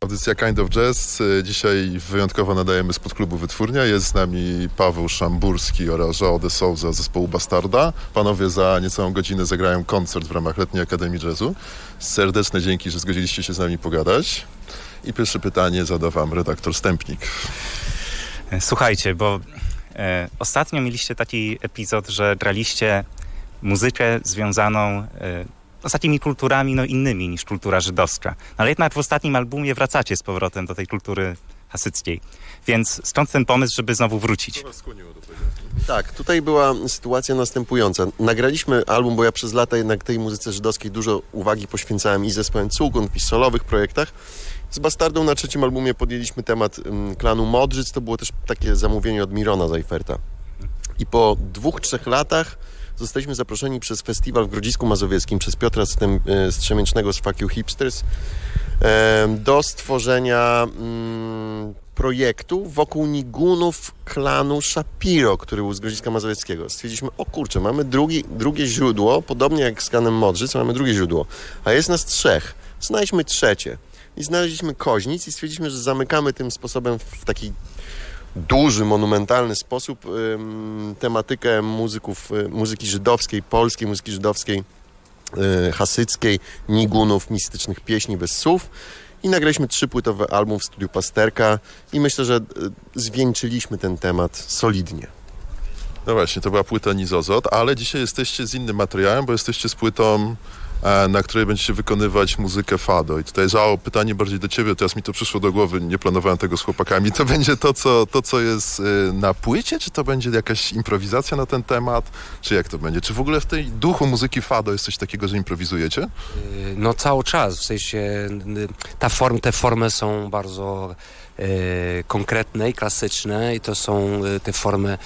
Audycja Kind of Jazz. Y, Dzisiaj wyjątkowo nadajemy spod klubu Wytwórnia. Jest z nami Paweł Szamburski oraz João de Souza z zespołu Bastarda. Panowie za niecałą godzinę zagrają koncert w ramach Letniej Akademii Jazzu. Serdeczne dzięki, że zgodziliście się z nami pogadać. I pierwsze pytanie zada wam redaktor Stępnik. E, Słuchajcie, bo e, ostatnio mieliście taki epizod, że graliście muzykę związaną e, z takimi kulturami no, innymi niż kultura żydowska. No, ale jednak w ostatnim albumie wracacie z powrotem do tej kultury hasyckiej. Więc stąd ten pomysł, żeby znowu wrócić. Tak, tutaj była sytuacja następująca. Nagraliśmy album, bo ja przez lata jednak tej muzyce żydowskiej dużo uwagi poświęcałem i zespołem Cugund, i solowych projektach. Z Bastardą na trzecim albumie podjęliśmy temat ym, klanu Modrzyc. To było też takie zamówienie od Mirona Zajferta. I po dwóch, trzech latach zostaliśmy zaproszeni przez festiwal w Grodzisku Mazowieckim przez Piotra Stem- e, Strzemięcznego z Fuck You Hipsters em, do stworzenia mm, projektu wokół nigunów klanu Shapiro, który był z Grodziska Mazowieckiego. Stwierdziliśmy, o kurczę, mamy drugi, drugie źródło, podobnie jak z klanem Modrzyc, mamy drugie źródło, a jest nas trzech. Znajdźmy trzecie. I znaleźliśmy Koźnic i stwierdziliśmy, że zamykamy tym sposobem w taki duży, monumentalny sposób tematykę muzyków, y, muzyki żydowskiej, polskiej muzyki żydowskiej, y, hasyckiej, nigunów, mistycznych pieśni bez słów. I nagraliśmy trzypłytowy album w studiu Pasterka i myślę, że y, zwieńczyliśmy ten temat solidnie. No właśnie, to była płyta Nizozot, ale dzisiaj jesteście z innym materiałem, bo jesteście z płytą, na której będziecie wykonywać muzykę fado. I tutaj, Żao, pytanie bardziej do ciebie, teraz mi to przyszło do głowy, nie planowałem tego z chłopakami. To będzie to, co, to, co jest y, na płycie, czy to będzie jakaś improwizacja na ten temat, czy jak to będzie? Czy w ogóle w tej duchu muzyki fado jest coś takiego, że improwizujecie? Y, No cały czas, w sensie ta form, te formy są bardzo y, konkretne i klasyczne i to są te formy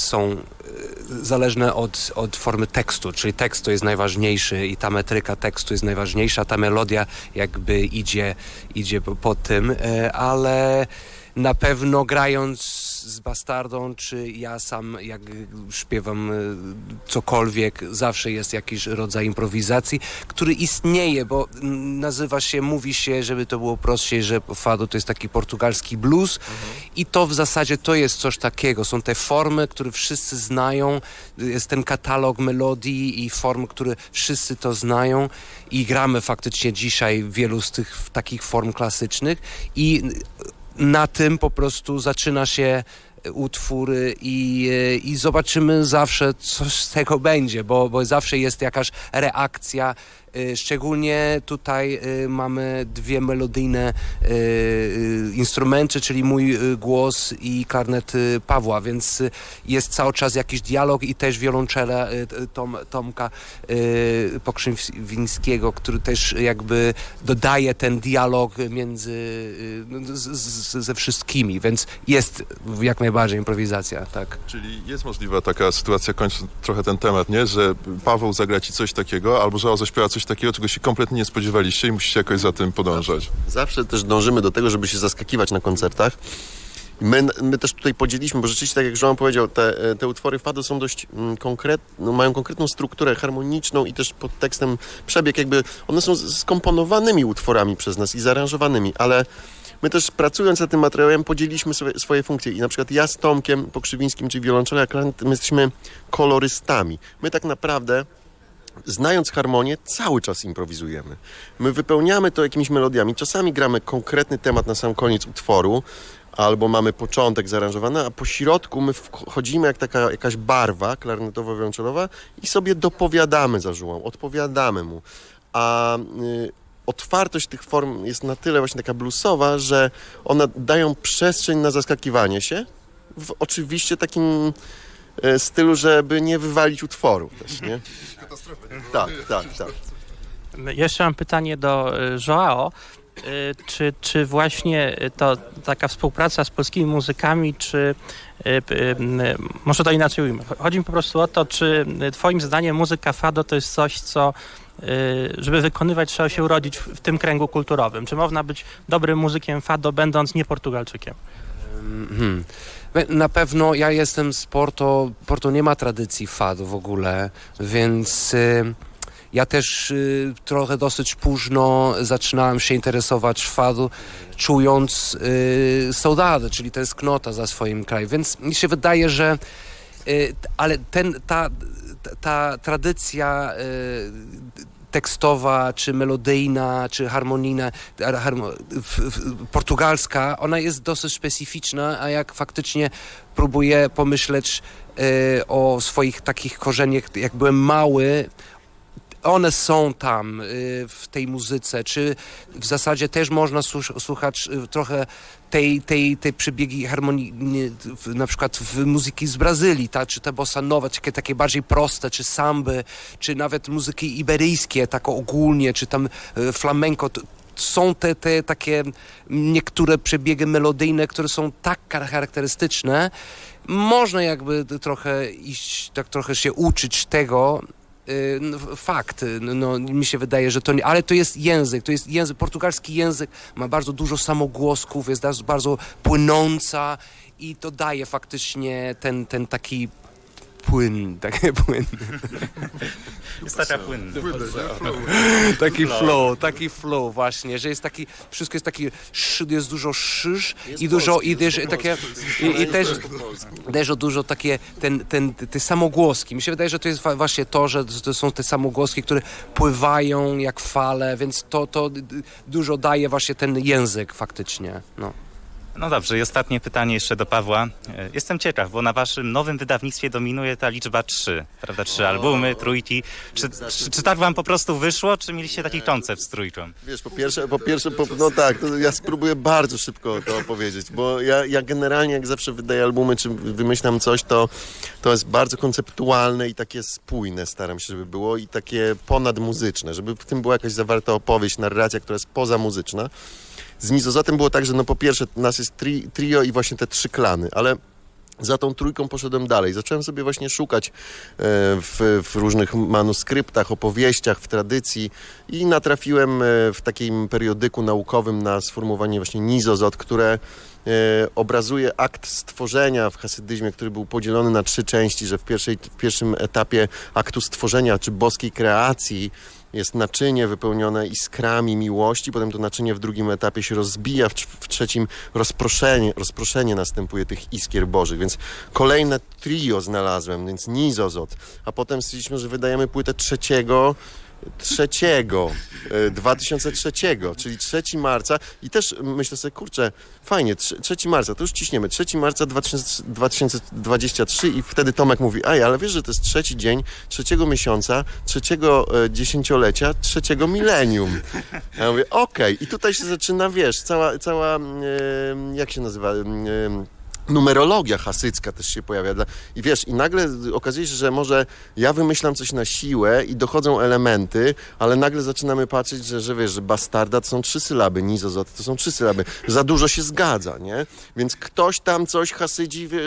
są y, zależne od, od formy tekstu, czyli tekst to jest najważniejszy i ta metryka tekstu jest najważniejsza, ta melodia jakby idzie, idzie po- po tym, y, ale na pewno grając z Bastardą, czy ja sam jak śpiewam y, cokolwiek, zawsze jest jakiś rodzaj improwizacji, który istnieje, bo nazywa się, mówi się, żeby to było prostsze, że fado to jest taki portugalski blues i to w zasadzie to jest coś takiego. Są te formy, które wszyscy znają, jest ten katalog melodii i form, które wszyscy to znają i gramy faktycznie dzisiaj wielu z tych takich form klasycznych i na tym po prostu zaczyna się utwór i, i zobaczymy zawsze, coś z tego będzie, bo, bo zawsze jest jakaś reakcja. E, Szczególnie tutaj e, mamy dwie melodyjne e, instrumenty, czyli mój głos i klarnet e, Pawła, więc jest cały czas jakiś dialog i też wiolonczela Tom, Tomka Pokrzywińskiego, który też jakby dodaje ten dialog między no, z, z, ze wszystkimi, więc jest jak najbardziej improwizacja, tak. Czyli jest możliwa taka sytuacja, kończąc trochę ten temat, nie? że Paweł zagra ci coś takiego, albo Żao zaśpiewa coś takiego, czego się kompletnie nie spodziewaliście i musicie jakoś za tym podążać. Zawsze też dążymy do tego, żeby się zaskakiwać na koncertach. My, my też tutaj podzieliliśmy, bo rzeczywiście, tak jak Joan powiedział, te, te utwory fado są dość mm, konkretne, no, mają konkretną strukturę harmoniczną i też pod tekstem przebieg jakby, one są skomponowanymi utworami przez nas i zaaranżowanymi, ale my też pracując nad tym materiałem podzieliliśmy sobie, swoje funkcje i na przykład ja z Tomkiem Pokrzywińskim, czy wiolonczela, Klarnet, my jesteśmy kolorystami. My tak naprawdę znając harmonię, cały czas improwizujemy. My wypełniamy to jakimiś melodiami. Czasami gramy konkretny temat na sam koniec utworu, albo mamy początek zaaranżowany, a po środku my wchodzimy jak taka jakaś barwa klarnetowo-wiolonczelowa i sobie dopowiadamy za żułą, odpowiadamy mu. A y, otwartość tych form jest na tyle właśnie taka bluesowa, że one dają przestrzeń na zaskakiwanie się w oczywiście takim stylu, żeby nie wywalić utworu też, nie? Tak, tak, tak. Jeszcze mam pytanie do y, Joao. Y, Czy, czy właśnie to taka współpraca z polskimi muzykami, czy może to inaczej ujmę. Chodzi mi po prostu o to, czy twoim zdaniem muzyka fado to jest coś, co żeby wykonywać trzeba się urodzić w, tym kręgu kulturowym. Czy można być dobrym muzykiem fado, będąc nie Portugalczykiem? Mhm. Na pewno ja jestem z Porto, Porto nie ma tradycji fado w ogóle, więc y, ja też y, trochę dosyć późno zaczynałem się interesować fado, czując y, saudade, czyli tęsknota za swoim krajem. Więc mi się wydaje, że y, ale ten, ta, ta, ta tradycja y, tekstowa, czy melodyjna, czy harmonijna, harmo, portugalska, ona jest dosyć specyficzna, a jak faktycznie próbuję pomyśleć y, o swoich takich korzeniach, jak byłem mały, one są tam y, w tej muzyce, czy w zasadzie też można słuch- słuchać y, trochę tej, tej, tej przebiegi harmonii, na przykład w muzyki z Brazylii, ta, czy te bossa nowe, takie, takie bardziej proste, czy samby, czy nawet muzyki iberyjskie, tak ogólnie, czy tam y, flamenco, są te, te takie niektóre przebiegi melodyjne, które są tak charakterystyczne, można jakby trochę iść, tak trochę się uczyć tego, fakt, y, no, mi się wydaje, że to nie, ale to jest język, to jest język, portugalski język ma bardzo dużo samogłosków, jest bardzo płynąca i to daje faktycznie ten, ten taki płyn, taki płyn, Wystarcza płyn. taki flow, taki flow właśnie, że jest taki, wszystko jest taki, jest dużo szysz i dużo, i też takie, i, i też, też dużo takie, ten, ten, te samogłoski. Mi się wydaje, że to jest właśnie to, że to są te samogłoski, które pływają jak fale, więc to, to dużo daje właśnie ten język faktycznie, no. No dobrze, i ostatnie pytanie jeszcze do Pawła. E, Jestem ciekaw, bo na waszym nowym wydawnictwie dominuje ta liczba trzy, prawda? Trzy albumy, trójki. Czy, czy, czy tak wam po prostu wyszło, czy mieliście taki koncept z trójką? Wiesz, po pierwsze, po pierwsze po, no tak, ja spróbuję bardzo szybko to opowiedzieć, bo ja, ja generalnie jak zawsze wydaję albumy, czy wymyślam coś, to, to jest bardzo konceptualne i takie spójne staram się, żeby było i takie ponadmuzyczne, żeby w tym była jakaś zawarta opowieść, narracja, która jest pozamuzyczna. Z Nizozatem było tak, że no po pierwsze nas jest tri, trio i właśnie te trzy klany, ale za tą trójką poszedłem dalej. Zacząłem sobie właśnie szukać e, w, w różnych manuskryptach, opowieściach, w tradycji i natrafiłem e, w takim periodyku naukowym na sformułowanie właśnie nizozot, które e, obrazuje akt stworzenia w hasydyzmie, który był podzielony na trzy części, że w, pierwszej, w pierwszym etapie aktu stworzenia czy boskiej kreacji jest naczynie wypełnione iskrami miłości, potem to naczynie w drugim etapie się rozbija, w, w trzecim rozproszenie, rozproszenie następuje tych iskier bożych, więc kolejne trio znalazłem, więc nizozot, a potem stwierdziliśmy, że wydajemy płytę trzeciego, trzeciego, e, 2003, czyli 3 marca. I też myślę sobie, kurczę, fajnie, 3 marca, to już ciśniemy, 3 marca 2000, 2023 i wtedy Tomek mówi, ej, ale wiesz, że to jest trzeci dzień, trzeciego miesiąca, trzeciego e, dziesięciolecia, trzeciego milenium. Ja mówię, okej, i tutaj się zaczyna, wiesz, cała, cała mm, e, jak się nazywa, mm, e, numerologia hasycka też się pojawia. I wiesz, i nagle okazuje się, że może ja wymyślam coś na siłę i dochodzą elementy, ale nagle zaczynamy patrzeć, że, że wiesz, że bastarda to są trzy sylaby, nizozot to są trzy sylaby. Za dużo się zgadza, nie? Więc ktoś tam coś hasydzi wy,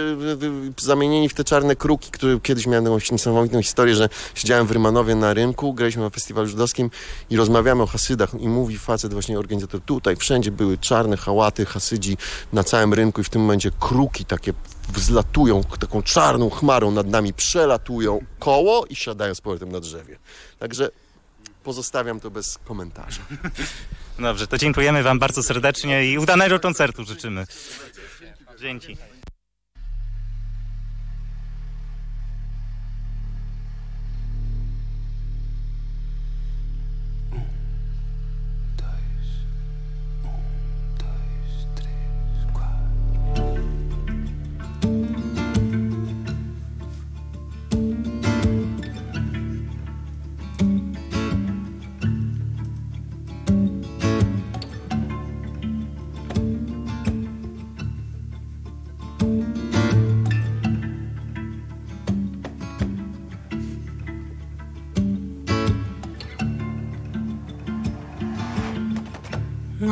zamienieni w te czarne kruki, które kiedyś miałem taką niesamowitą historię, że siedziałem w Rymanowie na rynku, graliśmy na festiwalu żydowskim i rozmawiamy o hasydach i mówi facet właśnie organizator, tutaj wszędzie były czarne hałaty hasydzi na całym rynku i w tym momencie kruki takie wzlatują taką czarną chmarą nad nami, przelatują koło i siadają z powrotem na drzewie. Także pozostawiam to bez komentarza. Dobrze, to dziękujemy wam bardzo serdecznie i udanego koncertu życzymy. Dzięki.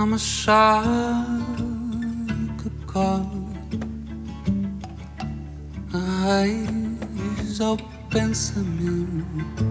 I'm a shark of a raiz ao pensamento.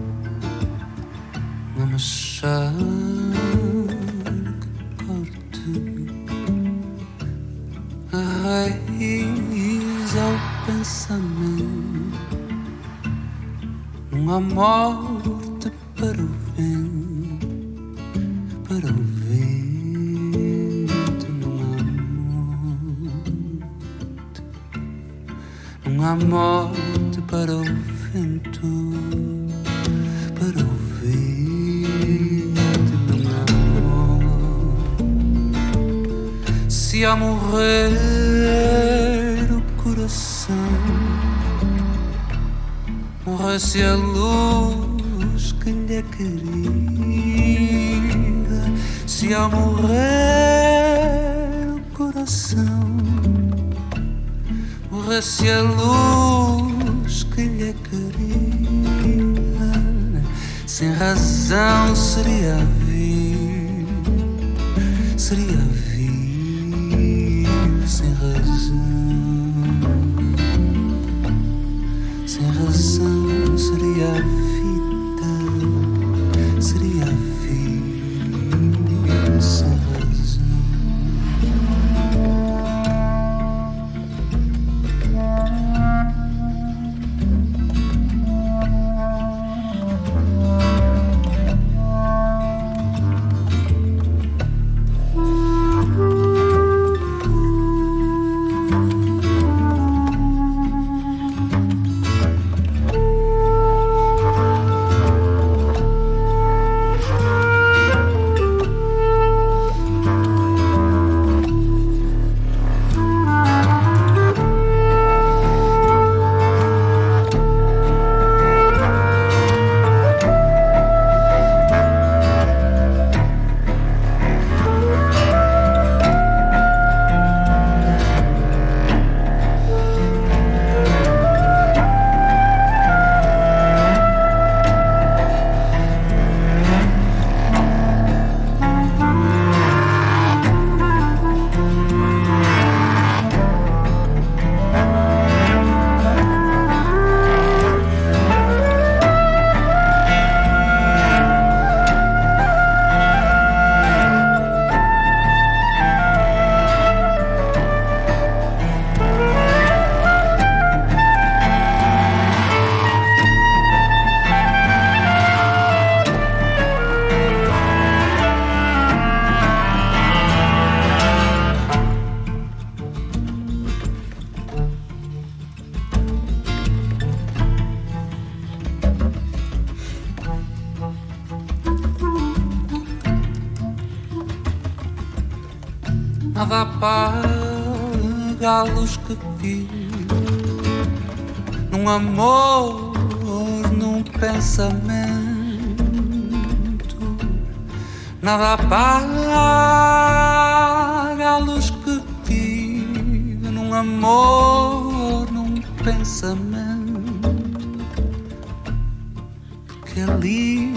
num amor, num pensamento. Nada apaga a luz que tive num amor, num pensamento. Que ali